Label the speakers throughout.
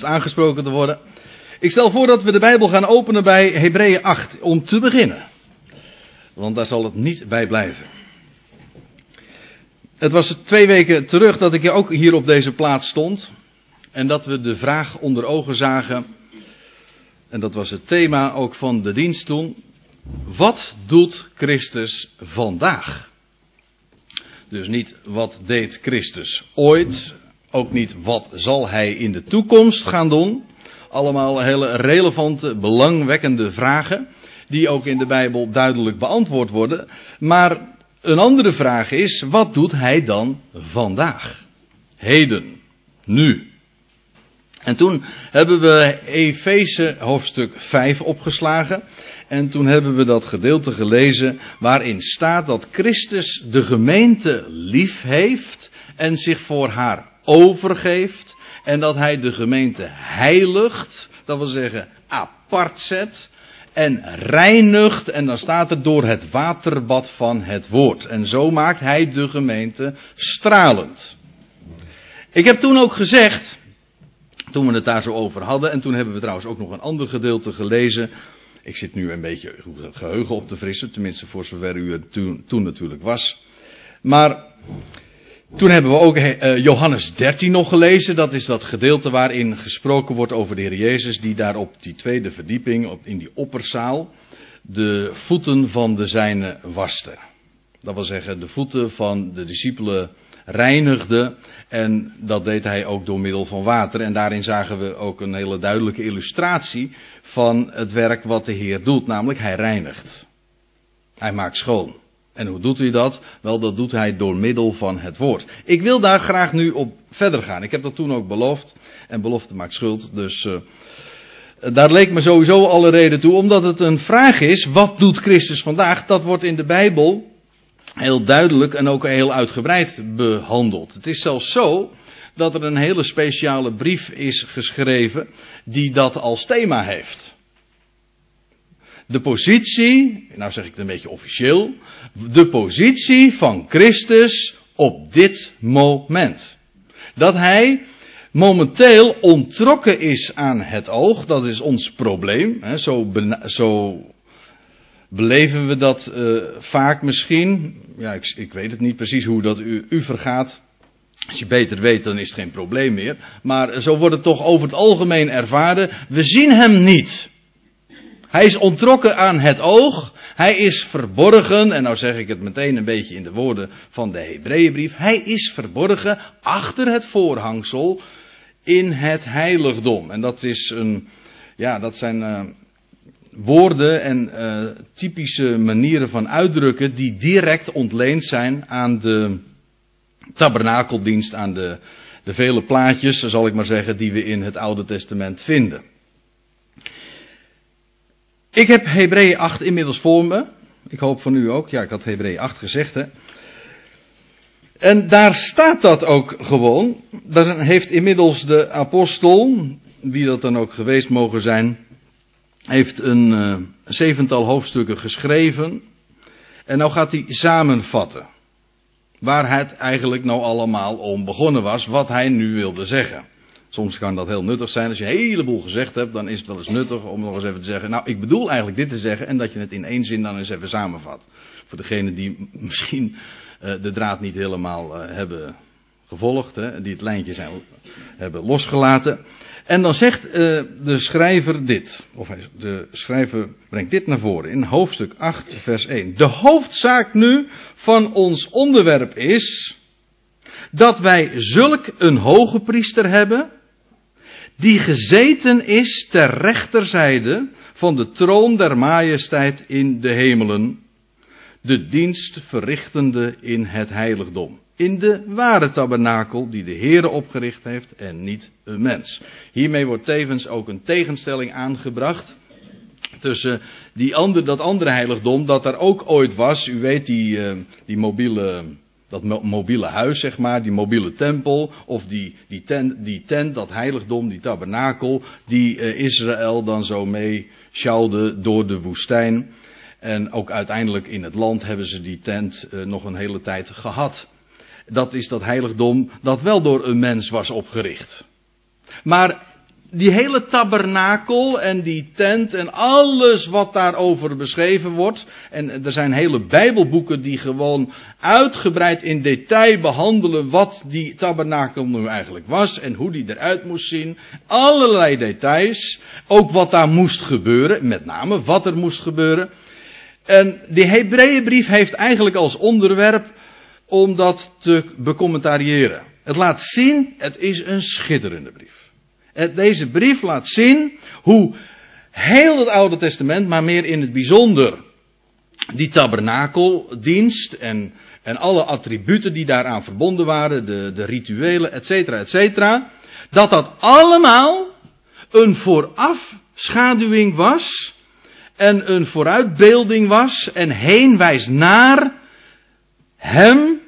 Speaker 1: aangesproken te worden. Ik stel voor dat we de Bijbel gaan openen bij Hebreeën 8, om te beginnen. Want daar zal het niet bij blijven. Het was twee weken terug dat ik ook hier op deze plaats stond. En dat we de vraag onder ogen zagen. En dat was het thema ook van de dienst toen. Wat doet Christus vandaag? Dus niet wat deed Christus ooit, ook niet wat zal hij in de toekomst gaan doen. Allemaal hele relevante, belangwekkende vragen. Die ook in de Bijbel duidelijk beantwoord worden. Maar een andere vraag is, wat doet hij dan vandaag? Heden. Nu. En toen hebben we Efeze hoofdstuk 5 opgeslagen. En toen hebben we dat gedeelte gelezen waarin staat dat Christus de gemeente lief heeft en zich voor haar overgeeft en dat hij de gemeente heiligt, dat wil zeggen apart zet en reinigt en dan staat er door het waterbad van het woord. En zo maakt hij de gemeente stralend. Ik heb toen ook gezegd, toen we het daar zo over hadden, en toen hebben we trouwens ook nog een ander gedeelte gelezen. Ik zit nu een beetje het geheugen op te frissen, tenminste voor zover u het toen, toen natuurlijk was. Maar toen hebben we ook eh, Johannes 13 nog gelezen. Dat is dat gedeelte waarin gesproken wordt over de Heer Jezus, die daar op die tweede verdieping, in die opperzaal, de voeten van de zijne waste. Dat wil zeggen, de voeten van de discipelen reinigde. En dat deed hij ook door middel van water. En daarin zagen we ook een hele duidelijke illustratie van het werk wat de Heer doet. Namelijk, hij reinigt. Hij maakt schoon. En hoe doet hij dat? Wel, dat doet hij door middel van het woord. Ik wil daar graag nu op verder gaan. Ik heb dat toen ook beloofd. En belofte maakt schuld. Dus uh, daar leek me sowieso alle reden toe. Omdat het een vraag is, wat doet Christus vandaag? Dat wordt in de Bijbel heel duidelijk en ook heel uitgebreid behandeld. Het is zelfs zo dat er een hele speciale brief is geschreven die dat als thema heeft. De positie, nou zeg ik het een beetje officieel, de positie van Christus op dit moment. Dat hij momenteel ontrokken is aan het oog, dat is ons probleem. Hè, zo, zo beleven we dat uh, vaak misschien. Ja, ik, ik, weet het niet precies hoe dat u, u vergaat. Als je beter weet, dan is het geen probleem meer. Maar zo wordt het toch over het algemeen ervaren. We zien hem niet. Hij is ontrokken aan het oog. Hij is verborgen. En nou zeg ik het meteen een beetje in de woorden van de Hebreeënbrief. Hij is verborgen achter het voorhangsel in het heiligdom. En dat is een, ja, dat zijn uh, woorden en uh, typische manieren van uitdrukken die direct ontleend zijn aan de tabernakeldienst, aan de, de vele plaatjes, zal ik maar zeggen, die we in het Oude Testament vinden. Ik heb Hebreeën 8 inmiddels voor me. Ik hoop van u ook. Ja, ik had Hebreeën 8 gezegd, hè. En daar staat dat ook gewoon. Daar heeft inmiddels de apostel, wie dat dan ook geweest mogen zijn, heeft een uh, zevental hoofdstukken geschreven. En nou gaat hij samenvatten. Waar het eigenlijk nou allemaal om begonnen was, wat hij nu wilde zeggen. Soms kan dat heel nuttig zijn. Als je een heleboel gezegd hebt, dan is het wel eens nuttig om nog eens even te zeggen. Nou, ik bedoel eigenlijk dit te zeggen. En dat je het in één zin dan eens even samenvat. Voor degenen die misschien uh, de draad niet helemaal uh, hebben gevolgd. Hè, die het lijntje zijn, hebben losgelaten. En dan zegt uh, de schrijver dit. Of de schrijver brengt dit naar voren. In hoofdstuk 8, vers 1. De hoofdzaak nu van ons onderwerp is. Dat wij zulk een hoge priester hebben die gezeten is ter rechterzijde van de troon der majesteit in de hemelen, de dienst verrichtende in het heiligdom. In de ware tabernakel die de Heere opgericht heeft en niet een mens. Hiermee wordt tevens ook een tegenstelling aangebracht tussen die ander, dat andere heiligdom dat er ook ooit was. U weet die, uh, die mobiele dat mobiele huis, zeg maar, die mobiele tempel, of die, die, tent, die tent, dat heiligdom, die tabernakel, die uh, Israël dan zo mee sjouwde door de woestijn. En ook uiteindelijk in het land hebben ze die tent uh, nog een hele tijd gehad. Dat is dat heiligdom dat wel door een mens was opgericht. Maar die hele tabernakel en die tent en alles wat daarover beschreven wordt. En er zijn hele bijbelboeken die gewoon uitgebreid in detail behandelen wat die tabernakel nu eigenlijk was en hoe die eruit moest zien. Allerlei details. Ook wat daar moest gebeuren, met name wat er moest gebeuren. En die Hebreeënbrief heeft eigenlijk als onderwerp om dat te becommentariëren. Het laat zien, het is een schitterende brief. Deze brief laat zien hoe heel het Oude Testament, maar meer in het bijzonder die tabernakeldienst en, en alle attributen die daaraan verbonden waren, de, de rituelen, et cetera, et cetera, dat dat allemaal een voorafschaduwing was en een vooruitbeelding was en heen wijst naar hem,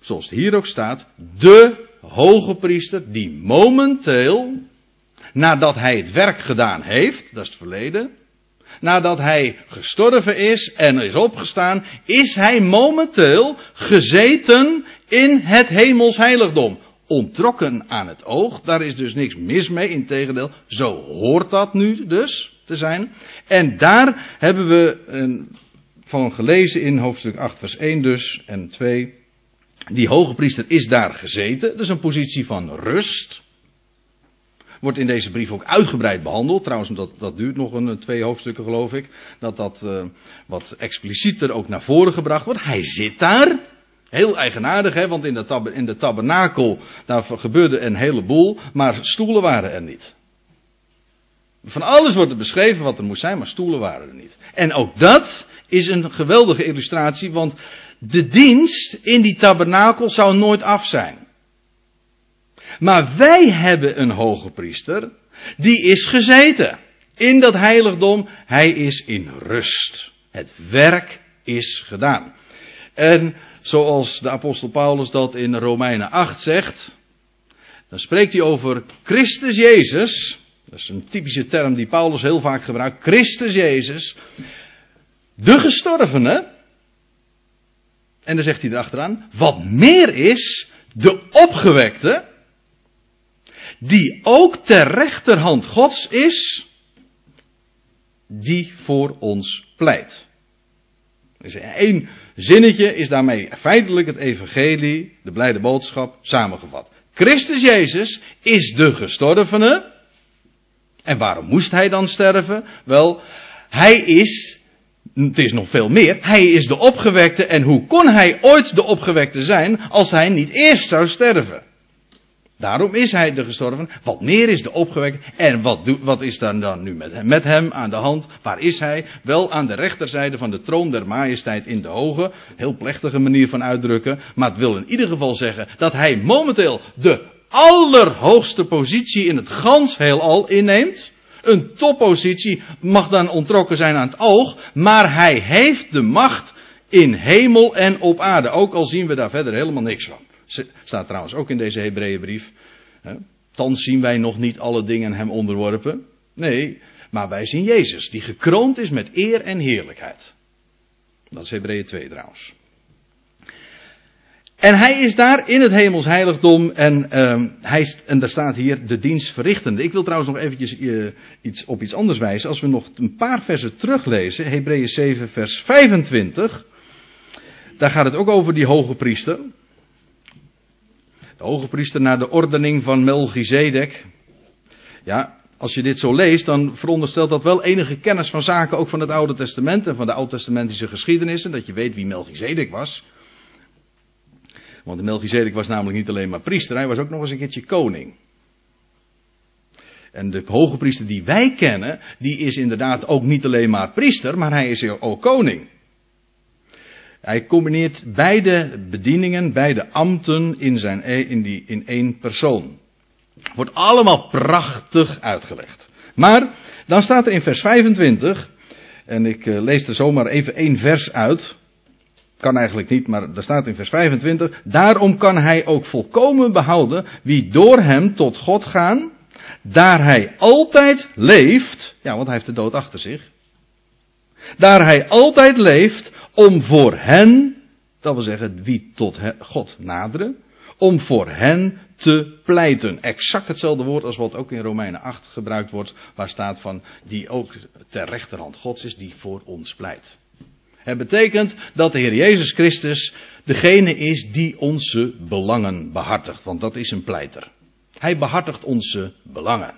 Speaker 1: zoals het hier ook staat, de hoge priester die momenteel, nadat hij het werk gedaan heeft, dat is het verleden, nadat hij gestorven is en is opgestaan, is hij momenteel gezeten in het hemels heiligdom. Ontrokken aan het oog, daar is dus niks mis mee, integendeel, zo hoort dat nu dus te zijn. En daar hebben we van gelezen in hoofdstuk 8 vers 1 dus en 2. Die hoge priester is daar gezeten. Dat is een positie van rust. Wordt in deze brief ook uitgebreid behandeld. Trouwens, dat, dat duurt nog een twee hoofdstukken, geloof ik. Dat dat uh, wat explicieter ook naar voren gebracht wordt. Hij zit daar. Heel eigenaardig, hè, want in de, in de tabernakel, daar gebeurde een heleboel, maar stoelen waren er niet. Van alles wordt er beschreven wat er moest zijn, maar stoelen waren er niet. En ook dat is een geweldige illustratie, want de dienst in die tabernakel zou nooit af zijn. Maar wij hebben een hoge priester, die is gezeten in dat heiligdom. Hij is in rust. Het werk is gedaan. En zoals de apostel Paulus dat in Romeinen 8 zegt, dan spreekt hij over Christus Jezus. Dat is een typische term die Paulus heel vaak gebruikt. Christus Jezus, de gestorvene, en dan zegt hij erachteraan, wat meer is, de opgewekte, die ook ter rechterhand Gods is, die voor ons pleit. Dus één zinnetje is daarmee feitelijk het evangelie, de blijde boodschap, samengevat. Christus Jezus is de gestorvene. En waarom moest hij dan sterven? Wel, hij is het is nog veel meer. Hij is de opgewekte en hoe kon hij ooit de opgewekte zijn als hij niet eerst zou sterven? Daarom is hij de gestorven. Wat meer is de opgewekte. En wat, wat is dan, dan nu met hem, met hem aan de hand? Waar is hij? Wel aan de rechterzijde van de troon der majesteit in de hoge. Heel plechtige manier van uitdrukken. Maar het wil in ieder geval zeggen dat hij momenteel de allerhoogste positie in het gans heelal inneemt. Een toppositie mag dan ontrokken zijn aan het oog, maar hij heeft de macht in hemel en op aarde. Ook al zien we daar verder helemaal niks van. Staat trouwens ook in deze Hebreeënbrief. Dan zien wij nog niet alle dingen hem onderworpen. Nee, maar wij zien Jezus, die gekroond is met eer en heerlijkheid. Dat is Hebreeën 2 trouwens. En hij is daar in het hemels heiligdom en, um, hij, en daar staat hier de dienst verrichtende. Ik wil trouwens nog eventjes uh, iets, op iets anders wijzen. Als we nog een paar versen teruglezen, Hebreeën 7 vers 25. Daar gaat het ook over die hoge priester. De hoge priester naar de ordening van Melchizedek. Ja, als je dit zo leest, dan veronderstelt dat wel enige kennis van zaken ook van het Oude Testament en van de Oud-testamentische geschiedenissen. Dat je weet wie Melchizedek was. Want de Melchizedek was namelijk niet alleen maar priester, hij was ook nog eens een keertje koning. En de hoge priester die wij kennen, die is inderdaad ook niet alleen maar priester, maar hij is ook koning. Hij combineert beide bedieningen, beide ambten in, zijn, e- in, die, in één persoon. Wordt allemaal prachtig uitgelegd. Maar dan staat er in vers 25, en ik eh, lees er zomaar even één vers uit. Kan eigenlijk niet, maar daar staat in vers 25. Daarom kan hij ook volkomen behouden wie door hem tot God gaan, daar hij altijd leeft. Ja, want hij heeft de dood achter zich. Daar hij altijd leeft om voor hen, dat wil zeggen wie tot God naderen, om voor hen te pleiten. Exact hetzelfde woord als wat ook in Romeinen 8 gebruikt wordt, waar staat van die ook ter rechterhand Gods is, die voor ons pleit. Het betekent dat de Heer Jezus Christus degene is die onze belangen behartigt, want dat is een pleiter. Hij behartigt onze belangen.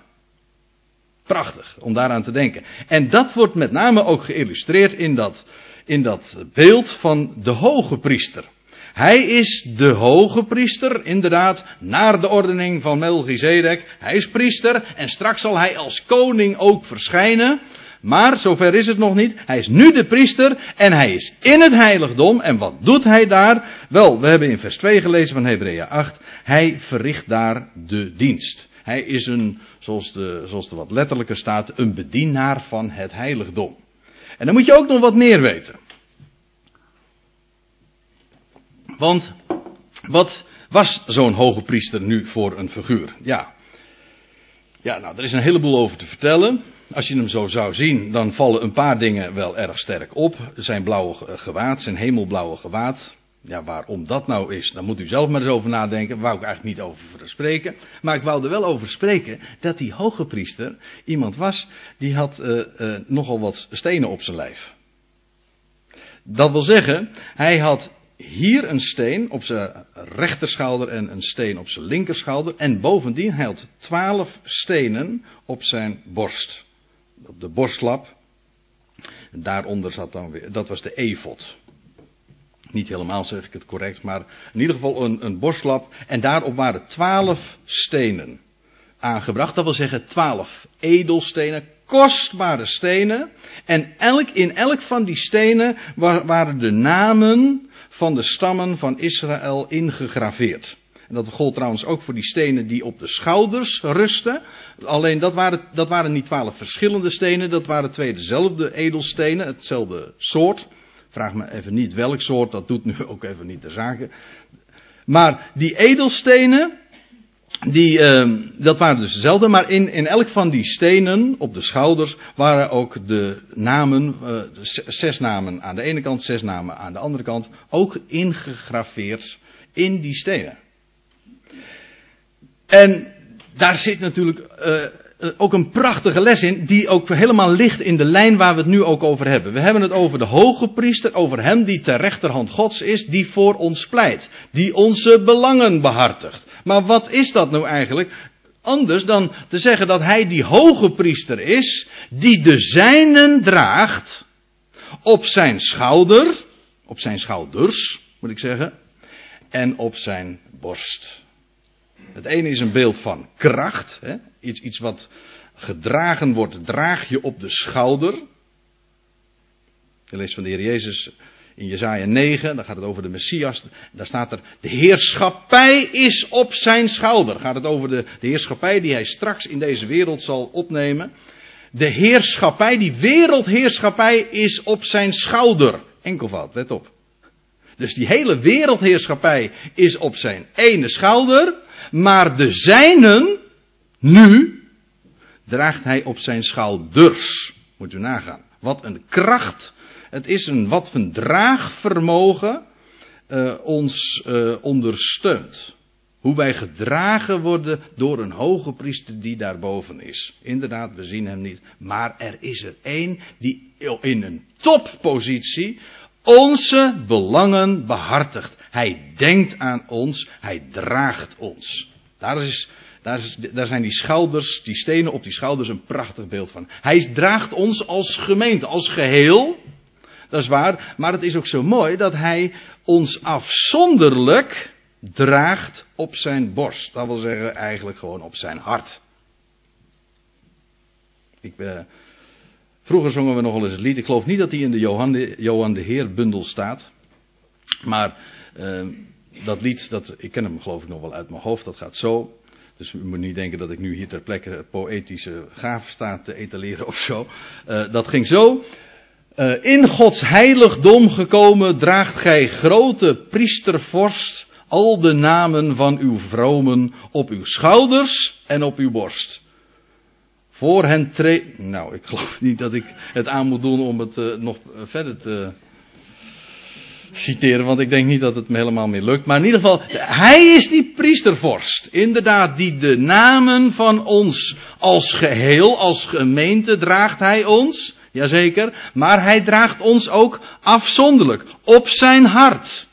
Speaker 1: Prachtig om daaraan te denken. En dat wordt met name ook geïllustreerd in dat, in dat beeld van de hoge priester. Hij is de hoge priester, inderdaad, naar de ordening van Melchizedek. Hij is priester en straks zal hij als koning ook verschijnen. Maar zover is het nog niet. Hij is nu de priester en hij is in het heiligdom. En wat doet hij daar? Wel, we hebben in vers 2 gelezen van Hebreeën 8. Hij verricht daar de dienst. Hij is een, zoals, de, zoals er wat letterlijker staat, een bedienaar van het heiligdom. En dan moet je ook nog wat meer weten. Want wat was zo'n hoge priester nu voor een figuur? Ja. Ja, nou, er is een heleboel over te vertellen. Als je hem zo zou zien, dan vallen een paar dingen wel erg sterk op. Zijn blauwe gewaad, zijn hemelblauwe gewaad. Ja, waarom dat nou is, dan moet u zelf maar eens over nadenken. Daar wou ik eigenlijk niet over spreken. Maar ik wou er wel over spreken dat die hoge priester iemand was die had uh, uh, nogal wat stenen op zijn lijf. Dat wil zeggen, hij had hier een steen op zijn rechterschouder en een steen op zijn linkerschouder. En bovendien, hij had twaalf stenen op zijn borst. Op de borstlap. Daaronder zat dan weer, dat was de efot. Niet helemaal zeg ik het correct, maar in ieder geval een, een borstlap. En daarop waren twaalf stenen aangebracht. Dat wil zeggen twaalf edelstenen, kostbare stenen. En elk, in elk van die stenen waren de namen van de stammen van Israël ingegraveerd. En dat gold trouwens ook voor die stenen die op de schouders rusten. Alleen dat waren, dat waren niet twaalf verschillende stenen, dat waren twee dezelfde edelstenen, hetzelfde soort. Vraag me even niet welk soort, dat doet nu ook even niet de zaken. Maar die edelstenen, die, uh, dat waren dus dezelfde, maar in, in elk van die stenen op de schouders waren ook de namen, uh, zes namen aan de ene kant, zes namen aan de andere kant, ook ingegraveerd in die stenen. En daar zit natuurlijk uh, ook een prachtige les in, die ook helemaal ligt in de lijn waar we het nu ook over hebben. We hebben het over de hoge priester, over hem die ter rechterhand Gods is, die voor ons pleit, die onze belangen behartigt. Maar wat is dat nou eigenlijk? Anders dan te zeggen dat hij die hoge priester is, die de zijnen draagt op zijn schouder, op zijn schouders, moet ik zeggen, en op zijn borst. Het ene is een beeld van kracht, hè? Iets, iets wat gedragen wordt, draag je op de schouder. Je leest van de Heer Jezus in Jezaja 9, dan gaat het over de Messias. Daar staat er, de heerschappij is op zijn schouder. Gaat het over de, de heerschappij die hij straks in deze wereld zal opnemen. De heerschappij, die wereldheerschappij is op zijn schouder. Enkelvoud, let op. Dus die hele wereldheerschappij is op zijn ene schouder. Maar de zijnen, nu, draagt hij op zijn schouders. Moet u nagaan. Wat een kracht het is een wat van draagvermogen uh, ons uh, ondersteunt. Hoe wij gedragen worden door een hoge priester die daarboven is. Inderdaad, we zien hem niet. Maar er is er één die in een toppositie onze belangen behartigt. Hij denkt aan ons, hij draagt ons. Daar, is, daar, is, daar zijn die schouders, die stenen op die schouders een prachtig beeld van. Hij draagt ons als gemeente, als geheel. Dat is waar. Maar het is ook zo mooi dat hij ons afzonderlijk draagt op zijn borst. Dat wil zeggen eigenlijk gewoon op zijn hart. Ik, eh, vroeger zongen we nogal eens het lied. Ik geloof niet dat hij in de Johan de, Johan de Heer bundel staat. Maar eh, dat lied, dat, ik ken hem geloof ik nog wel uit mijn hoofd. Dat gaat zo. Dus u moet niet denken dat ik nu hier ter plekke poëtische gaven sta te etaleren of zo. Uh, dat ging zo. Uh, in Gods heiligdom gekomen draagt gij grote priestervorst al de namen van uw vromen op uw schouders en op uw borst. Voor hen treedt. Nou, ik geloof niet dat ik het aan moet doen om het uh, nog verder te. Citeren, want ik denk niet dat het me helemaal meer lukt. Maar in ieder geval, hij is die priestervorst. Inderdaad, die de namen van ons als geheel, als gemeente draagt hij ons. Jazeker. Maar hij draagt ons ook afzonderlijk. Op zijn hart.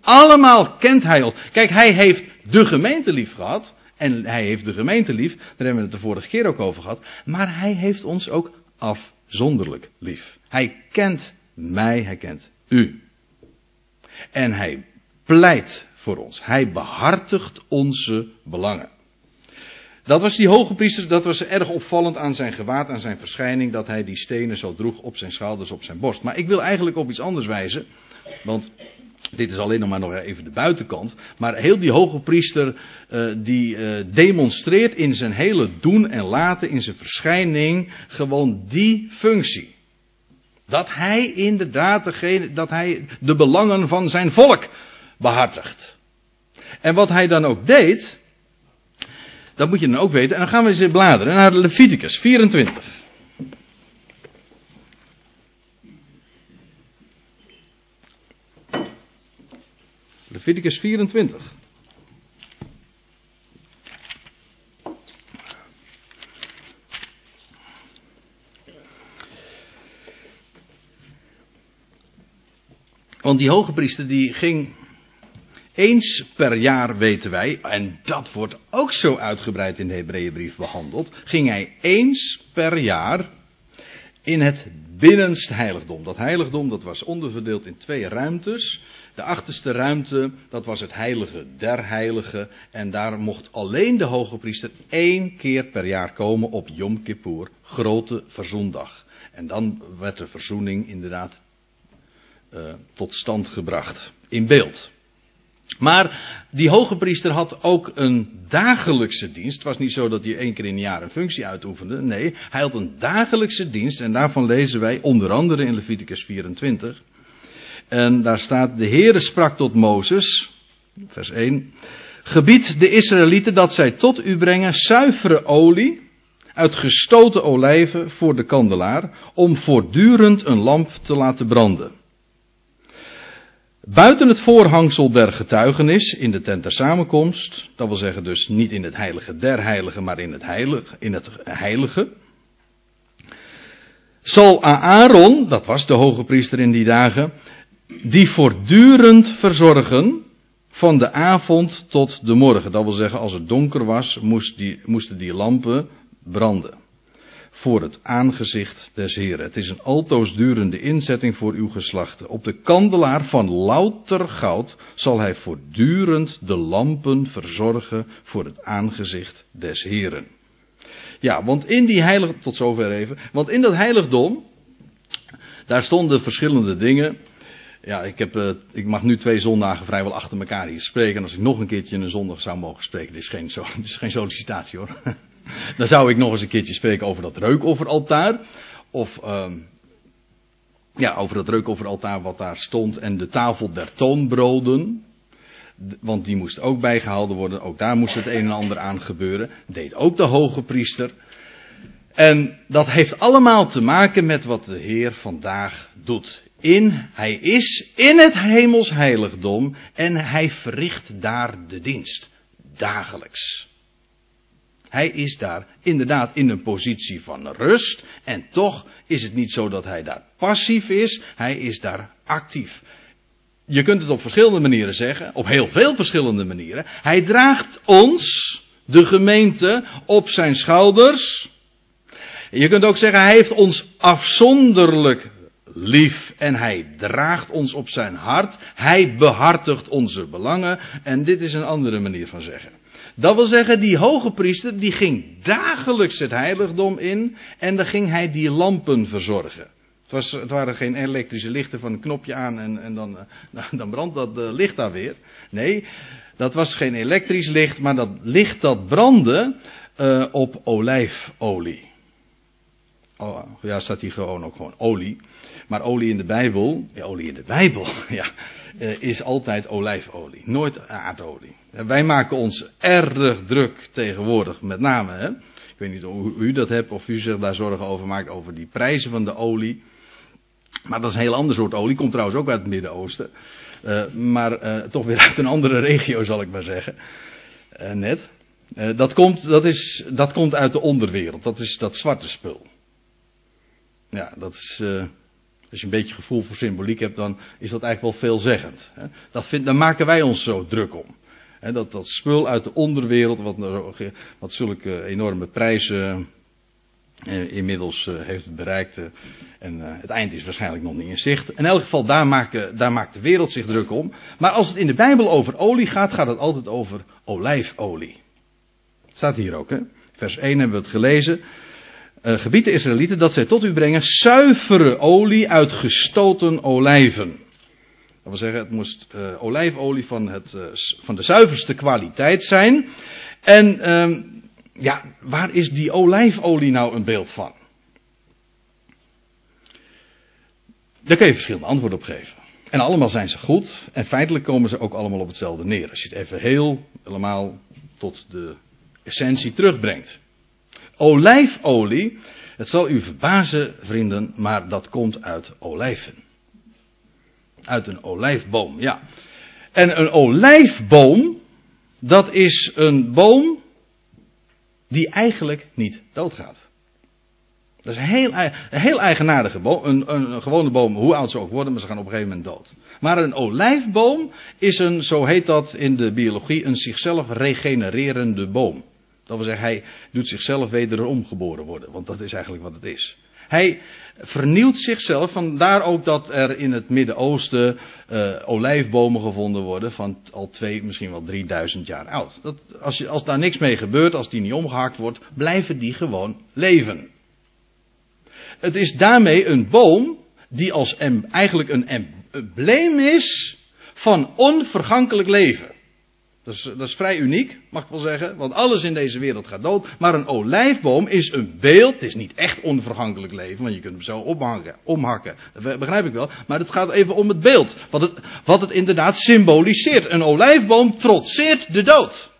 Speaker 1: Allemaal kent hij ons. Kijk, hij heeft de gemeente lief gehad. En hij heeft de gemeente lief. Daar hebben we het de vorige keer ook over gehad. Maar hij heeft ons ook afzonderlijk lief. Hij kent mij, hij kent u. En hij pleit voor ons. Hij behartigt onze belangen. Dat was die hoge priester, dat was erg opvallend aan zijn gewaad, aan zijn verschijning, dat hij die stenen zo droeg op zijn schouders, op zijn borst. Maar ik wil eigenlijk op iets anders wijzen, want dit is alleen nog maar nog even de buitenkant. Maar heel die hoge priester, uh, die uh, demonstreert in zijn hele doen en laten, in zijn verschijning, gewoon die functie. Dat hij inderdaad degene, dat hij de belangen van zijn volk behartigt. En wat hij dan ook deed, dat moet je dan ook weten. En dan gaan we eens bladeren naar Leviticus 24. Leviticus 24. Want die hoge priester die ging eens per jaar, weten wij, en dat wordt ook zo uitgebreid in de Hebreeënbrief behandeld, ging hij eens per jaar in het binnenste heiligdom. Dat heiligdom dat was onderverdeeld in twee ruimtes. De achterste ruimte, dat was het heilige der heiligen. En daar mocht alleen de hoge priester één keer per jaar komen op Yom Kippur, grote verzoendag. En dan werd de verzoening inderdaad uh, tot stand gebracht. In beeld. Maar die hoge priester had ook een dagelijkse dienst. Het was niet zo dat hij één keer in een jaar een functie uitoefende. Nee, hij had een dagelijkse dienst. En daarvan lezen wij onder andere in Leviticus 24. En daar staat, de Heere sprak tot Mozes, vers 1. Gebied de Israëlieten dat zij tot u brengen zuivere olie uit gestoten olijven voor de kandelaar, om voortdurend een lamp te laten branden. Buiten het voorhangsel der getuigenis in de tent der samenkomst, dat wil zeggen dus niet in het heilige der heiligen, maar in het heilige, in het heilige, zal Aaron, dat was de hoge priester in die dagen, die voortdurend verzorgen van de avond tot de morgen. Dat wil zeggen, als het donker was, moest die, moesten die lampen branden voor het aangezicht des Heren. Het is een altoosdurende inzetting voor uw geslachten. Op de kandelaar van louter goud zal hij voortdurend de lampen verzorgen voor het aangezicht des Heren. Ja, want in die heilige, tot zover even, want in dat heiligdom, daar stonden verschillende dingen. Ja, ik, heb, uh, ik mag nu twee zondagen vrijwel achter elkaar hier spreken. En als ik nog een keertje een zondag zou mogen spreken, dit is geen, is geen sollicitatie hoor. Dan zou ik nog eens een keertje spreken over dat reukofferaltaar. Of uh, ja, over dat reukofferaltaar wat daar stond. En de tafel der toonbroden. Want die moest ook bijgehouden worden. Ook daar moest het een en ander aan gebeuren. Deed ook de hoge priester. En dat heeft allemaal te maken met wat de Heer vandaag doet. In, hij is in het hemels heiligdom en hij verricht daar de dienst. Dagelijks. Hij is daar inderdaad in een positie van rust. En toch is het niet zo dat hij daar passief is. Hij is daar actief. Je kunt het op verschillende manieren zeggen. Op heel veel verschillende manieren. Hij draagt ons, de gemeente, op zijn schouders. Je kunt ook zeggen, hij heeft ons afzonderlijk lief en hij draagt ons op zijn hart. Hij behartigt onze belangen. En dit is een andere manier van zeggen. Dat wil zeggen, die hoge priester die ging dagelijks het heiligdom in en dan ging hij die lampen verzorgen. Het, was, het waren geen elektrische lichten van een knopje aan en, en dan, uh, dan brandt dat uh, licht daar weer. Nee, dat was geen elektrisch licht, maar dat licht dat brandde uh, op olijfolie. Oh, ja, staat hier gewoon ook gewoon olie. Maar olie in de Bijbel, ja, olie in de Bijbel, ja, is altijd olijfolie, nooit aardolie. Wij maken ons erg druk tegenwoordig, met name. Hè? Ik weet niet hoe u dat hebt of u zich daar zorgen over maakt, over die prijzen van de olie. Maar dat is een heel ander soort olie. Komt trouwens ook uit het Midden-Oosten. Uh, maar toch weer uit een andere regio, zal ik maar zeggen. Net. dat, komt, dat, is, dat komt uit de onderwereld. Dat is dat zwarte spul. Ja, dat is. als je een beetje gevoel voor symboliek hebt, dan is dat eigenlijk wel veelzeggend. Hè? Dat vind, daar maken wij ons zo druk om. Hè, dat, dat spul uit de onderwereld, wat, wat zulke enorme prijzen inmiddels heeft bereikt. En het eind is waarschijnlijk nog niet in zicht. In elk geval, daar, maken, daar maakt de wereld zich druk om. Maar als het in de Bijbel over olie gaat, gaat het altijd over olijfolie. Staat hier ook, hè? Vers 1 hebben we het gelezen. Gebied de Israëlieten dat zij tot u brengen zuivere olie uit gestoten olijven. Dat wil zeggen, het moest olijfolie van, het, van de zuiverste kwaliteit zijn. En ehm, ja, waar is die olijfolie nou een beeld van? Daar kun je verschillende antwoorden op geven. En allemaal zijn ze goed. En feitelijk komen ze ook allemaal op hetzelfde neer. Als je het even heel, helemaal tot de essentie terugbrengt. Olijfolie, het zal u verbazen, vrienden, maar dat komt uit olijven. Uit een olijfboom, ja. En een olijfboom, dat is een boom die eigenlijk niet doodgaat. Dat is een heel, heel eigenaardige boom. Een, een, gewone boom, hoe oud ze ook worden, maar ze gaan op een gegeven moment dood. Maar een olijfboom is een, zo heet dat in de biologie, een zichzelf regenererende boom. Dat wil zeggen, hij doet zichzelf wederom geboren worden, want dat is eigenlijk wat het is. Hij vernieuwt zichzelf. Vandaar ook dat er in het Midden-Oosten uh, olijfbomen gevonden worden van al twee, misschien wel 3000 jaar oud. Dat, als, je, als daar niks mee gebeurt, als die niet omgehakt wordt, blijven die gewoon leven. Het is daarmee een boom die als eigenlijk een embleem is van onvergankelijk leven. Dat is, dat is vrij uniek, mag ik wel zeggen, want alles in deze wereld gaat dood. Maar een olijfboom is een beeld, het is niet echt onvergankelijk leven, want je kunt hem zo omhakken, omhakken. Dat begrijp ik wel, maar het gaat even om het beeld, wat het, wat het inderdaad symboliseert. Een olijfboom trotseert de dood.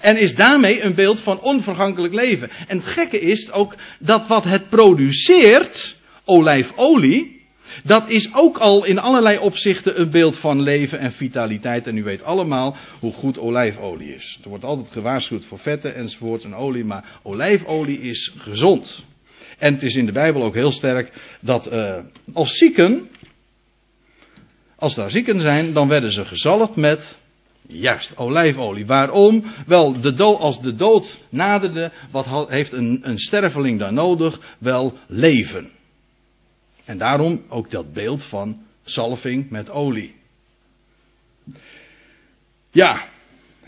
Speaker 1: En is daarmee een beeld van onvergankelijk leven. En het gekke is ook dat wat het produceert, olijfolie, dat is ook al in allerlei opzichten een beeld van leven en vitaliteit. En u weet allemaal hoe goed olijfolie is. Er wordt altijd gewaarschuwd voor vetten enzovoort en olie, maar olijfolie is gezond. En het is in de Bijbel ook heel sterk dat uh, als zieken, als daar zieken zijn, dan werden ze gezalfd met Juist, olijfolie. Waarom? Wel, de dood, als de dood naderde, wat heeft een, een sterveling dan nodig? Wel, leven. En daarom ook dat beeld van salving met olie. Ja,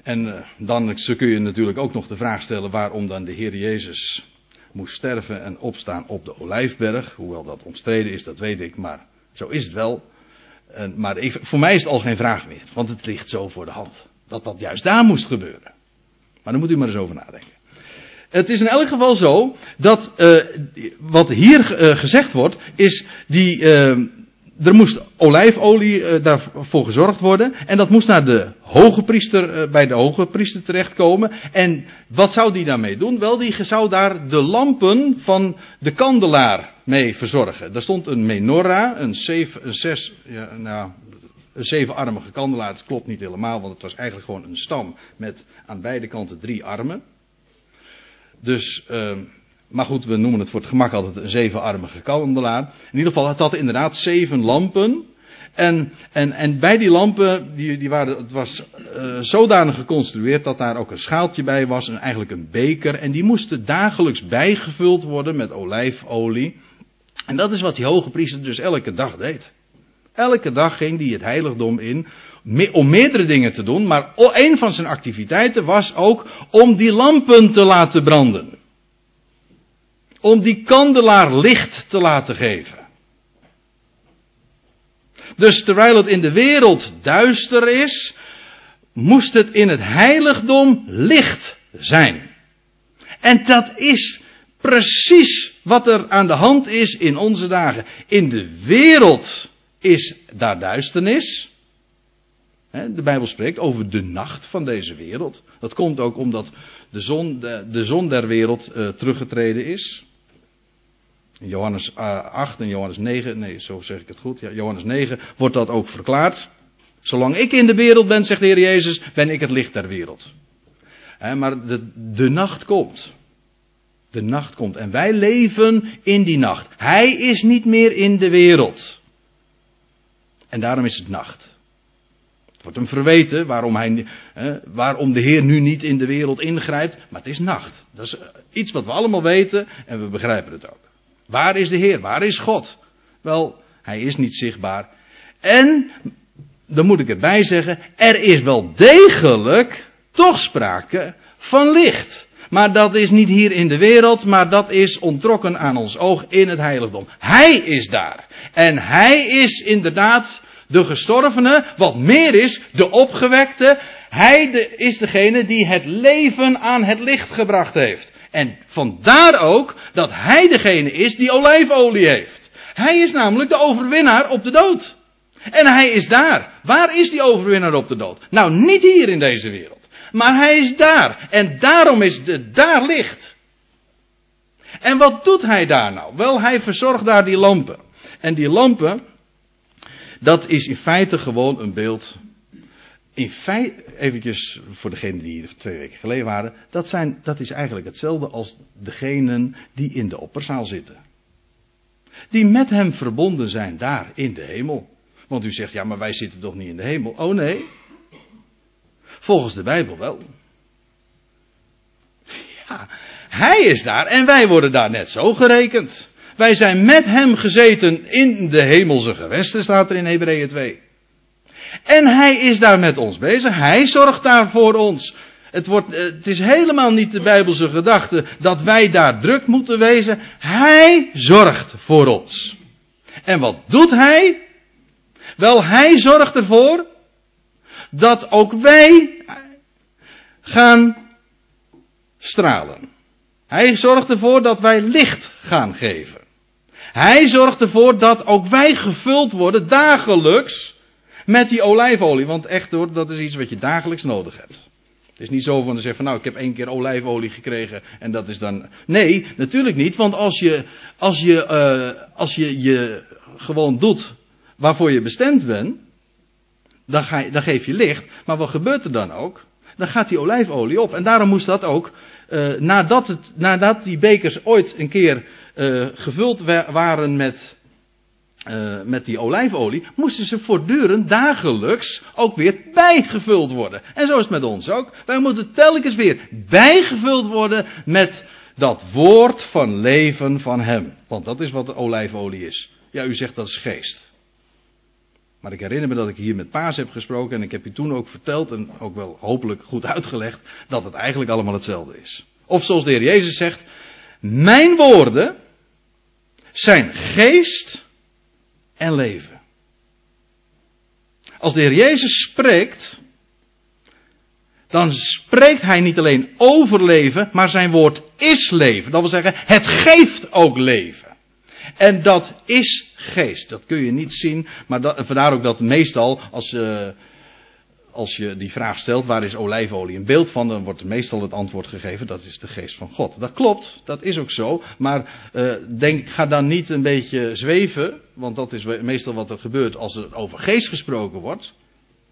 Speaker 1: en uh, dan kun je natuurlijk ook nog de vraag stellen waarom dan de Heer Jezus moest sterven en opstaan op de Olijfberg. Hoewel dat omstreden is, dat weet ik, maar zo is het wel. En, maar voor mij is het al geen vraag meer, want het ligt zo voor de hand. Dat dat juist daar moest gebeuren. Maar dan moet u maar eens over nadenken. Het is in elk geval zo dat uh, wat hier uh, gezegd wordt, is die. Uh, er moest olijfolie daarvoor gezorgd worden. En dat moest naar de hoge priester, bij de hoge priester terechtkomen. En wat zou die daarmee doen? Wel, die zou daar de lampen van de kandelaar mee verzorgen. Daar stond een menorah, een, zeven, een zes, ja, nou, een zevenarmige kandelaar. Dat klopt niet helemaal, want het was eigenlijk gewoon een stam met aan beide kanten drie armen. Dus, uh, maar goed, we noemen het voor het gemak altijd een zevenarmige kandelaar. In ieder geval, het had inderdaad zeven lampen. En, en, en bij die lampen, die, die waren, het was uh, zodanig geconstrueerd dat daar ook een schaaltje bij was, en eigenlijk een beker. En die moesten dagelijks bijgevuld worden met olijfolie. En dat is wat die hoge priester dus elke dag deed. Elke dag ging hij het heiligdom in om meerdere dingen te doen, maar een van zijn activiteiten was ook om die lampen te laten branden. Om die kandelaar licht te laten geven. Dus terwijl het in de wereld duister is, moest het in het heiligdom licht zijn. En dat is precies wat er aan de hand is in onze dagen. In de wereld is daar duisternis. De Bijbel spreekt over de nacht van deze wereld. Dat komt ook omdat de zon, de, de zon der wereld uh, teruggetreden is. In Johannes 8 en Johannes 9, nee, zo zeg ik het goed. Ja, Johannes 9 wordt dat ook verklaard. Zolang ik in de wereld ben, zegt de Heer Jezus, ben ik het licht der wereld. maar de, de nacht komt. De nacht komt. En wij leven in die nacht. Hij is niet meer in de wereld. En daarom is het nacht. Het wordt hem verweten waarom, hij, waarom de Heer nu niet in de wereld ingrijpt. Maar het is nacht. Dat is iets wat we allemaal weten en we begrijpen het ook. Waar is de Heer? Waar is God? Wel, hij is niet zichtbaar. En, dan moet ik erbij zeggen, er is wel degelijk toch sprake van licht. Maar dat is niet hier in de wereld, maar dat is ontrokken aan ons oog in het heiligdom. Hij is daar. En hij is inderdaad de gestorvene, wat meer is, de opgewekte. Hij is degene die het leven aan het licht gebracht heeft. En vandaar ook dat hij degene is die olijfolie heeft. Hij is namelijk de overwinnaar op de dood. En hij is daar. Waar is die overwinnaar op de dood? Nou, niet hier in deze wereld. Maar hij is daar. En daarom is het daar licht. En wat doet hij daar nou? Wel, hij verzorgt daar die lampen. En die lampen, dat is in feite gewoon een beeld. In feite, eventjes voor degenen die hier twee weken geleden waren, dat, zijn, dat is eigenlijk hetzelfde als degenen die in de opperzaal zitten. Die met hem verbonden zijn daar in de hemel. Want u zegt, ja, maar wij zitten toch niet in de hemel? Oh nee. Volgens de Bijbel wel. Ja, hij is daar en wij worden daar net zo gerekend. Wij zijn met hem gezeten in de hemelse gewesten, staat er in Hebreeën 2. En hij is daar met ons bezig. Hij zorgt daar voor ons. Het, wordt, eh, het is helemaal niet de Bijbelse gedachte dat wij daar druk moeten wezen. Hij zorgt voor ons. En wat doet hij? Wel, hij zorgt ervoor dat ook wij gaan stralen. Hij zorgt ervoor dat wij licht gaan geven. Hij zorgt ervoor dat ook wij gevuld worden dagelijks met die olijfolie. Want echt hoor, dat is iets wat je dagelijks nodig hebt. Het is niet zo van te zeggen van nou ik heb één keer olijfolie gekregen en dat is dan. Nee, natuurlijk niet. Want als je, als je, uh, als je, je gewoon doet waarvoor je bestemd bent, dan, ga je, dan geef je licht. Maar wat gebeurt er dan ook? Dan gaat die olijfolie op. En daarom moest dat ook, uh, nadat, het, nadat die bekers ooit een keer uh, gevuld waren met, uh, met die olijfolie, moesten ze voortdurend dagelijks ook weer bijgevuld worden. En zo is het met ons ook. Wij moeten telkens weer bijgevuld worden met dat woord van leven van Hem. Want dat is wat de olijfolie is. Ja, u zegt dat is geest. Maar ik herinner me dat ik hier met Paas heb gesproken en ik heb u toen ook verteld en ook wel hopelijk goed uitgelegd dat het eigenlijk allemaal hetzelfde is. Of zoals de Heer Jezus zegt, mijn woorden zijn geest en leven. Als de Heer Jezus spreekt, dan spreekt hij niet alleen over leven, maar zijn woord is leven. Dat wil zeggen, het geeft ook leven. En dat is geest. Dat kun je niet zien, maar vandaar ook dat meestal als, uh, als je die vraag stelt, waar is olijfolie een beeld van, dan wordt meestal het antwoord gegeven, dat is de geest van God. Dat klopt, dat is ook zo, maar uh, denk, ga dan niet een beetje zweven, want dat is meestal wat er gebeurt als er over geest gesproken wordt.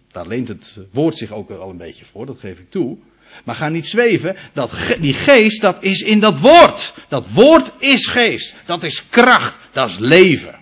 Speaker 1: Daar leent het woord zich ook al een beetje voor, dat geef ik toe. Maar ga niet zweven, dat, die geest, dat is in dat woord. Dat woord is geest. Dat is kracht. Dat is leven.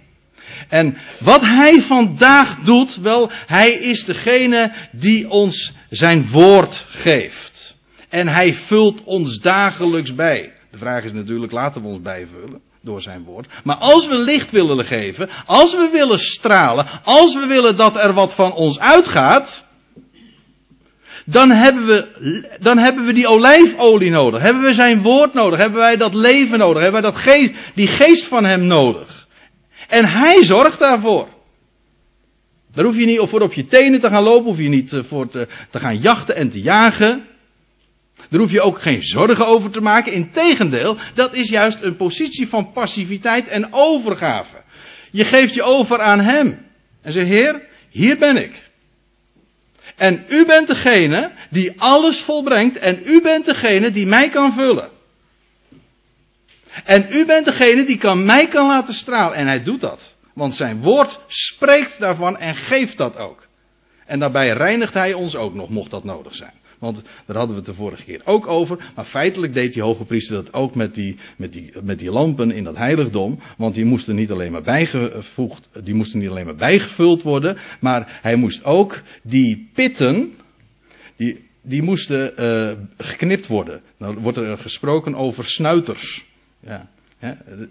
Speaker 1: En wat hij vandaag doet, wel, hij is degene die ons zijn woord geeft. En hij vult ons dagelijks bij. De vraag is natuurlijk, laten we ons bijvullen door zijn woord. Maar als we licht willen geven, als we willen stralen, als we willen dat er wat van ons uitgaat, dan hebben we, dan hebben we die olijfolie nodig. Hebben we zijn woord nodig. Hebben wij dat leven nodig. Hebben wij dat geest, die geest van hem nodig. En hij zorgt daarvoor. Daar hoef je niet voor op je tenen te gaan lopen. Hoef je niet eh, voor te, te gaan jachten en te jagen. Daar hoef je ook geen zorgen over te maken. Integendeel, dat is juist een positie van passiviteit en overgave. Je geeft je over aan hem. En zegt, Heer, hier ben ik. En u bent degene die alles volbrengt en u bent degene die mij kan vullen. En u bent degene die kan, mij kan laten stralen. En hij doet dat. Want zijn woord spreekt daarvan en geeft dat ook. En daarbij reinigt hij ons ook nog, mocht dat nodig zijn. Want daar hadden we het de vorige keer ook over. Maar feitelijk deed die hoge priester dat ook met die, met, die, met die lampen in dat heiligdom. Want die moesten niet alleen maar bijgevoegd, die moesten niet alleen maar bijgevuld worden. Maar hij moest ook die pitten, die, die moesten uh, geknipt worden. Nou wordt er gesproken over snuiters. Ja.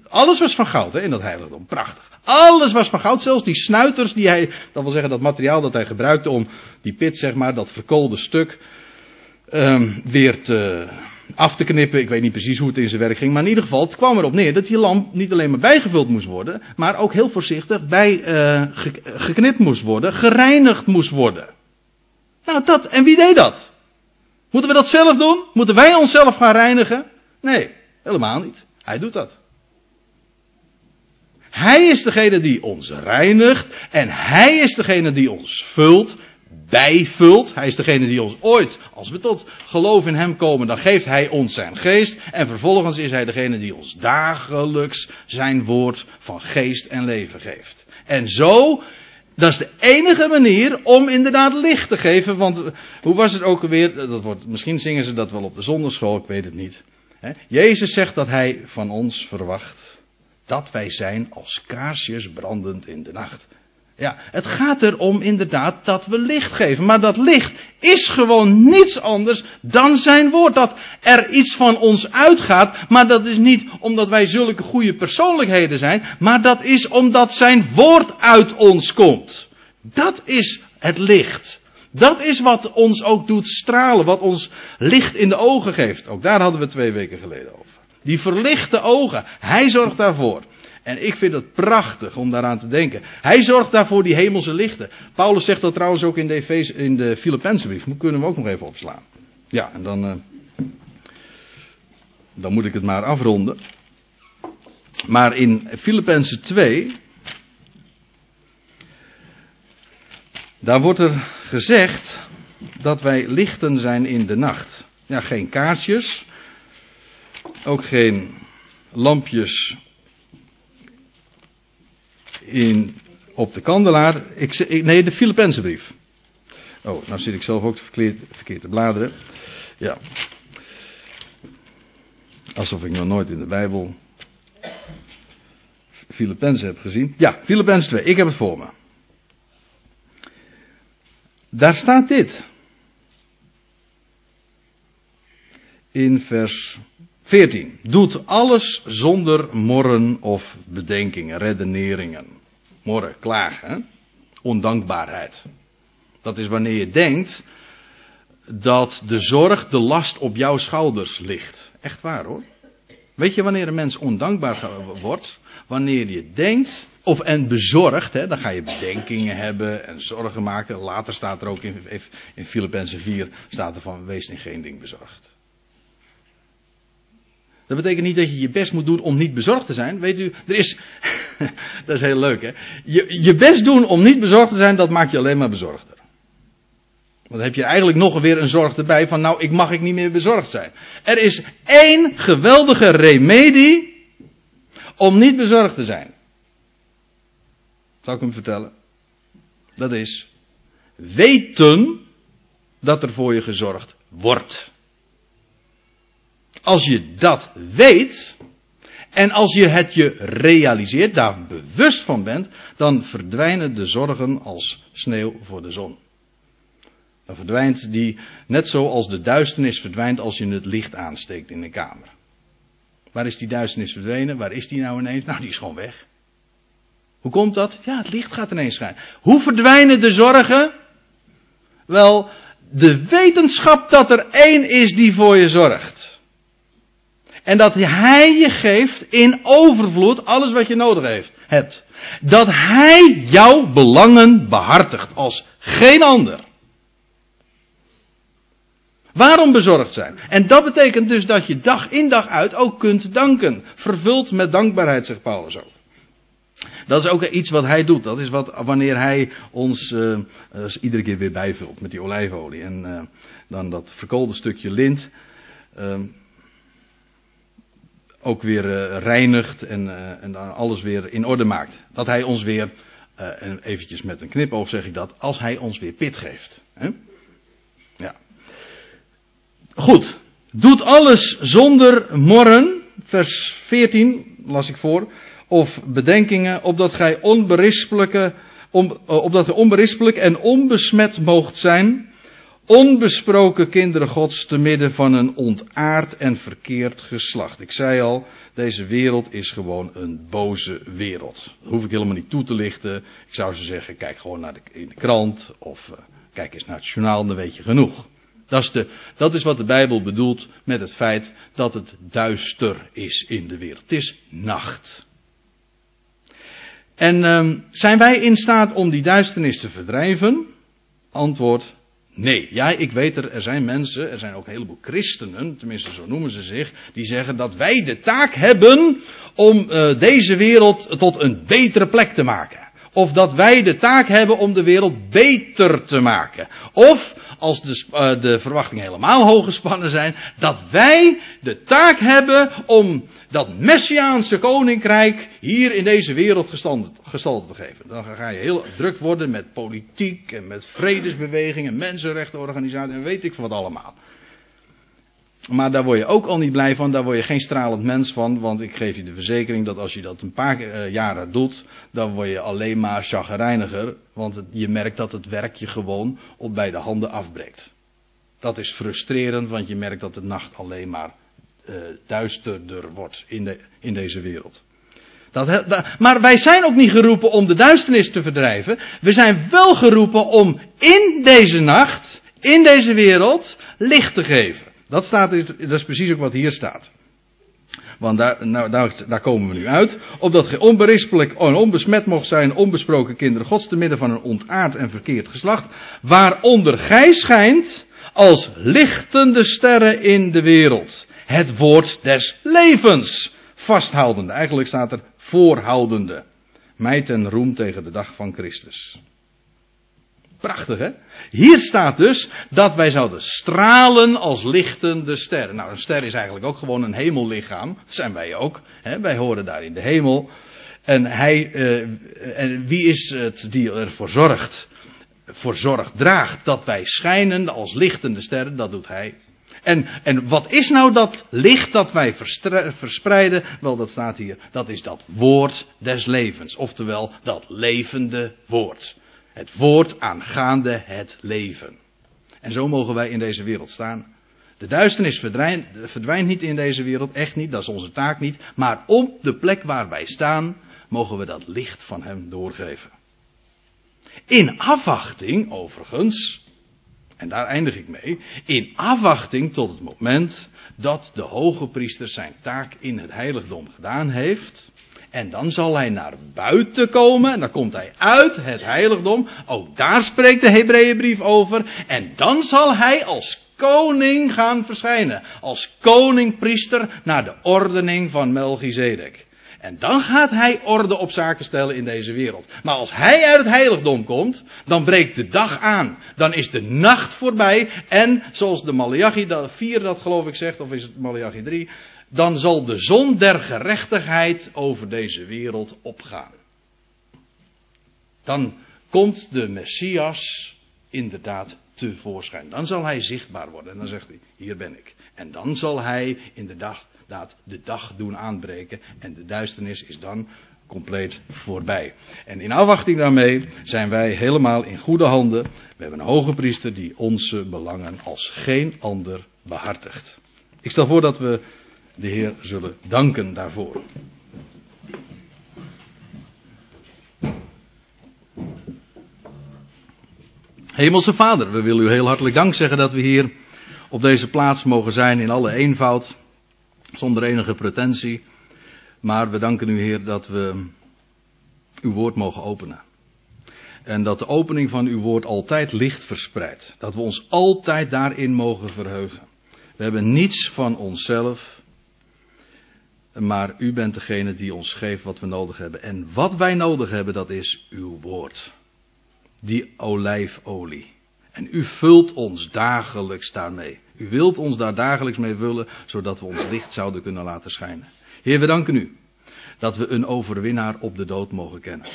Speaker 1: Alles was van goud hè, in dat heiligdom. Prachtig. Alles was van goud. Zelfs die snuiters die hij, dat wil zeggen dat materiaal dat hij gebruikte om die pit, zeg maar, dat verkoolde stuk, um, weer te, af te knippen. Ik weet niet precies hoe het in zijn werk ging. Maar in ieder geval, het kwam erop neer dat die lamp niet alleen maar bijgevuld moest worden. Maar ook heel voorzichtig bij uh, geknipt moest worden. Gereinigd moest worden. Nou, dat. En wie deed dat? Moeten we dat zelf doen? Moeten wij onszelf gaan reinigen? Nee, helemaal niet. Hij doet dat. Hij is degene die ons reinigt en hij is degene die ons vult, bijvult. Hij is degene die ons ooit, als we tot geloof in hem komen, dan geeft hij ons zijn geest en vervolgens is hij degene die ons dagelijks zijn woord van geest en leven geeft. En zo dat is de enige manier om inderdaad licht te geven. Want hoe was het ook alweer? Dat wordt, misschien zingen ze dat wel op de zonderschool, ik weet het niet. Jezus zegt dat hij van ons verwacht dat wij zijn als kaarsjes brandend in de nacht. Ja, het gaat erom inderdaad dat we licht geven. Maar dat licht is gewoon niets anders dan zijn woord. Dat er iets van ons uitgaat. Maar dat is niet omdat wij zulke goede persoonlijkheden zijn. Maar dat is omdat zijn woord uit ons komt. Dat is het licht. Dat is wat ons ook doet stralen. Wat ons licht in de ogen geeft. Ook daar hadden we twee weken geleden over. Die verlichte ogen. Hij zorgt daarvoor. En ik vind het prachtig om daaraan te denken. Hij zorgt daarvoor die hemelse lichten. Paulus zegt dat trouwens ook in de, in de. Kunnen we ook nog even opslaan. Ja, en dan, uh, dan moet ik het maar afronden. Maar in Filippenzen 2. Daar wordt er gezegd dat wij lichten zijn in de nacht. Ja, geen kaartjes. Ook geen lampjes in, op de kandelaar. Ik, nee, de Filippense brief. Oh, nou zit ik zelf ook verkeerd, verkeerd te bladeren. Ja. Alsof ik nog nooit in de Bijbel Filippenzen heb gezien. Ja, Filippenzen 2. Ik heb het voor me. Daar staat dit. In vers 14. Doet alles zonder morren of bedenkingen, redeneringen. Morren, klagen. Ondankbaarheid. Dat is wanneer je denkt dat de zorg, de last op jouw schouders ligt. Echt waar hoor. Weet je wanneer een mens ondankbaar wordt? Wanneer je denkt, of en bezorgd, hè, dan ga je bedenkingen hebben en zorgen maken. Later staat er ook in, in Filippenzen 4, staat er van, wees in geen ding bezorgd. Dat betekent niet dat je je best moet doen om niet bezorgd te zijn. Weet u, er is. dat is heel leuk, hè? Je, je best doen om niet bezorgd te zijn, dat maakt je alleen maar bezorgder. Want dan heb je eigenlijk nog weer een zorg erbij van, nou, ik mag ik niet meer bezorgd zijn. Er is één geweldige remedie om niet bezorgd te zijn. Zal ik hem vertellen? Dat is weten dat er voor je gezorgd wordt. Als je dat weet, en als je het je realiseert, daar bewust van bent, dan verdwijnen de zorgen als sneeuw voor de zon. Dan verdwijnt die, net zoals de duisternis verdwijnt als je het licht aansteekt in de kamer. Waar is die duisternis verdwenen? Waar is die nou ineens? Nou, die is gewoon weg. Hoe komt dat? Ja, het licht gaat ineens schijnen. Hoe verdwijnen de zorgen? Wel, de wetenschap dat er één is die voor je zorgt. En dat Hij je geeft in overvloed alles wat je nodig heeft, hebt. Dat Hij jouw belangen behartigt als geen ander. Waarom bezorgd zijn? En dat betekent dus dat je dag in dag uit ook kunt danken. Vervuld met dankbaarheid, zegt Paulus ook. Dat is ook iets wat hij doet. Dat is wat wanneer hij ons uh, iedere keer weer bijvult met die olijfolie. En uh, dan dat verkoolde stukje lint. ook weer reinigt en, en dan alles weer in orde maakt. Dat hij ons weer, en eventjes met een knipoog zeg ik dat, als hij ons weer pit geeft. Hè? Goed. Doet alles zonder morren, vers 14 las ik voor, of bedenkingen, opdat gij onberispelijke, on, opdat gij onberispelijk en onbesmet moogt zijn, onbesproken kinderen Gods te midden van een ontaard en verkeerd geslacht. Ik zei al, deze wereld is gewoon een boze wereld. Dat hoef ik helemaal niet toe te lichten. Ik zou ze zeggen, kijk gewoon naar de, krant of uh, kijk eens naar het journaal, dan weet je genoeg. Dat is, de, dat is wat de Bijbel bedoelt met het feit dat het duister is in de wereld. Het is nacht. En um, zijn wij in staat om die duisternis te verdrijven? Antwoord Nee, ja, ik weet er, er zijn mensen, er zijn ook een heleboel christenen, tenminste zo noemen ze zich, die zeggen dat wij de taak hebben om uh, deze wereld tot een betere plek te maken. Of dat wij de taak hebben om de wereld beter te maken. Of, als de, uh, de verwachtingen helemaal hoog gespannen zijn, dat wij de taak hebben om dat Messiaanse koninkrijk hier in deze wereld gestalte te geven. Dan ga je heel druk worden met politiek en met vredesbewegingen, mensenrechtenorganisaties en weet ik wat allemaal. Maar daar word je ook al niet blij van, daar word je geen stralend mens van, want ik geef je de verzekering dat als je dat een paar uh, jaren doet, dan word je alleen maar chagrijniger, want je merkt dat het werk je gewoon op bij de handen afbreekt. Dat is frustrerend, want je merkt dat de nacht alleen maar uh, duisterder wordt in, de, in deze wereld. Dat, maar wij zijn ook niet geroepen om de duisternis te verdrijven. We zijn wel geroepen om in deze nacht, in deze wereld, licht te geven. Dat, staat, dat is precies ook wat hier staat. Want daar, nou, daar, komen we nu uit. Opdat gij onberispelijk en onbesmet mocht zijn, onbesproken kinderen gods, te midden van een ontaard en verkeerd geslacht. Waaronder gij schijnt als lichtende sterren in de wereld. Het woord des levens. Vasthoudende. Eigenlijk staat er voorhoudende. Mij ten roem tegen de dag van Christus. Prachtig hè? Hier staat dus dat wij zouden stralen als lichtende sterren. Nou, een ster is eigenlijk ook gewoon een hemellichaam. Dat zijn wij ook. Hè? Wij horen daar in de hemel. En hij, uh, en wie is het die ervoor zorgt, voor zorg draagt dat wij schijnen als lichtende sterren? Dat doet hij. En, en wat is nou dat licht dat wij verspreiden? Wel, dat staat hier. Dat is dat woord des levens. Oftewel, dat levende woord. Het woord aangaande het leven. En zo mogen wij in deze wereld staan. De duisternis verdwijnt, niet in deze wereld, echt niet, dat is onze taak niet. Maar op de plek waar wij staan, mogen we dat licht van Hem doorgeven. In afwachting, overigens, en daar eindig ik mee, in afwachting tot het moment dat de hoge priester zijn taak in het heiligdom gedaan heeft. En dan zal hij naar buiten komen. En dan komt hij uit het heiligdom. Ook daar spreekt de Hebreeënbrief over. En dan zal hij als koning gaan verschijnen. Als koning-priester naar de ordening van Melchizedek. En dan gaat hij orde op zaken stellen in deze wereld. Maar als hij uit het heiligdom komt, dan breekt de dag aan. Dan is de nacht voorbij. En zoals de Malachi 4 dat geloof ik zegt, of is het Malachi 3, dan zal de zon der gerechtigheid over deze wereld opgaan. Dan komt de Messias inderdaad tevoorschijn. Dan zal hij zichtbaar worden. En dan zegt hij, hier ben ik. En dan zal hij inderdaad de dag doen aanbreken. En de duisternis is dan compleet voorbij. En in afwachting daarmee zijn wij helemaal in goede handen. We hebben een hoge priester die onze belangen als geen ander behartigt. Ik stel voor dat we de Heer zullen danken daarvoor. Hemelse Vader, we willen u heel hartelijk dank zeggen dat we hier op deze plaats mogen zijn in alle eenvoud, zonder enige pretentie. Maar we danken u Heer dat we uw woord mogen openen. En dat de opening van uw woord altijd licht verspreidt. Dat we ons altijd daarin mogen verheugen. We hebben niets van onszelf. Maar u bent degene die ons geeft wat we nodig hebben. En wat wij nodig hebben, dat is uw woord. Die olijfolie. En u vult ons dagelijks daarmee. U wilt ons daar dagelijks mee vullen, zodat we ons licht zouden kunnen laten schijnen. Heer, we danken u dat we een overwinnaar op de dood mogen kennen.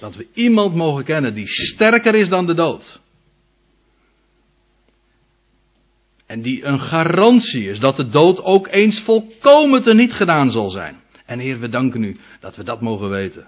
Speaker 1: Dat we iemand mogen kennen die sterker is dan de dood. En die een garantie is dat de dood ook eens volkomen teniet gedaan zal zijn. En Heer, we danken u dat we dat mogen weten.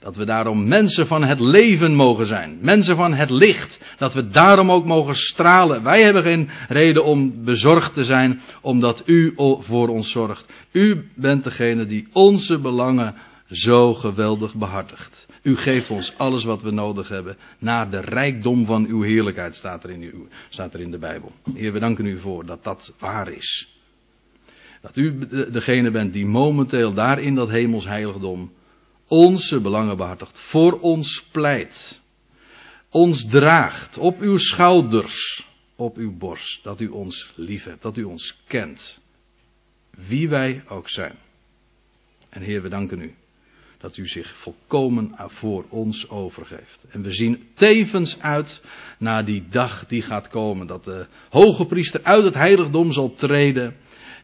Speaker 1: Dat we daarom mensen van het leven mogen zijn. Mensen van het licht. Dat we daarom ook mogen stralen. Wij hebben geen reden om bezorgd te zijn, omdat u voor ons zorgt. U bent degene die onze belangen zo geweldig behartigt. U geeft ons alles wat we nodig hebben. Naar de rijkdom van uw heerlijkheid staat er in, staat er in de Bijbel. Heer, we danken u voor dat dat waar is. Dat u degene bent die momenteel daar in dat hemels heiligdom onze belangen behartigt, voor ons pleit, ons draagt op uw schouders, op uw borst, dat u ons lief hebt, dat u ons kent, wie wij ook zijn. En Heer, we danken u dat u zich volkomen voor ons overgeeft. En we zien tevens uit naar die dag die gaat komen, dat de hoge priester uit het heiligdom zal treden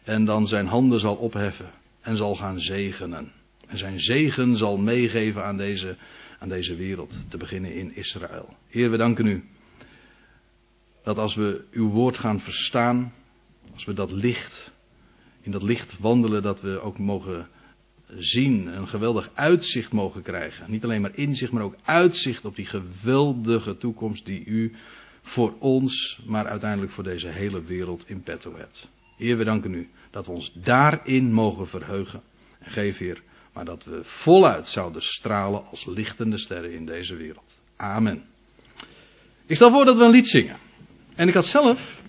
Speaker 1: en dan zijn handen zal opheffen en zal gaan zegenen. En zijn zegen zal meegeven aan deze, aan deze wereld, te beginnen in Israël. Heer, we danken u dat als we uw woord gaan verstaan, als we dat licht, in dat licht wandelen, dat we ook mogen zien, een geweldig uitzicht mogen krijgen. Niet alleen maar inzicht, maar ook uitzicht op die geweldige toekomst die u voor ons, maar uiteindelijk voor deze hele wereld in petto hebt. Heer, we danken u dat we ons daarin mogen verheugen. En geef, Heer, maar dat we voluit zouden stralen als lichtende sterren in deze wereld. Amen. Ik stel voor dat we een lied zingen. En ik had zelf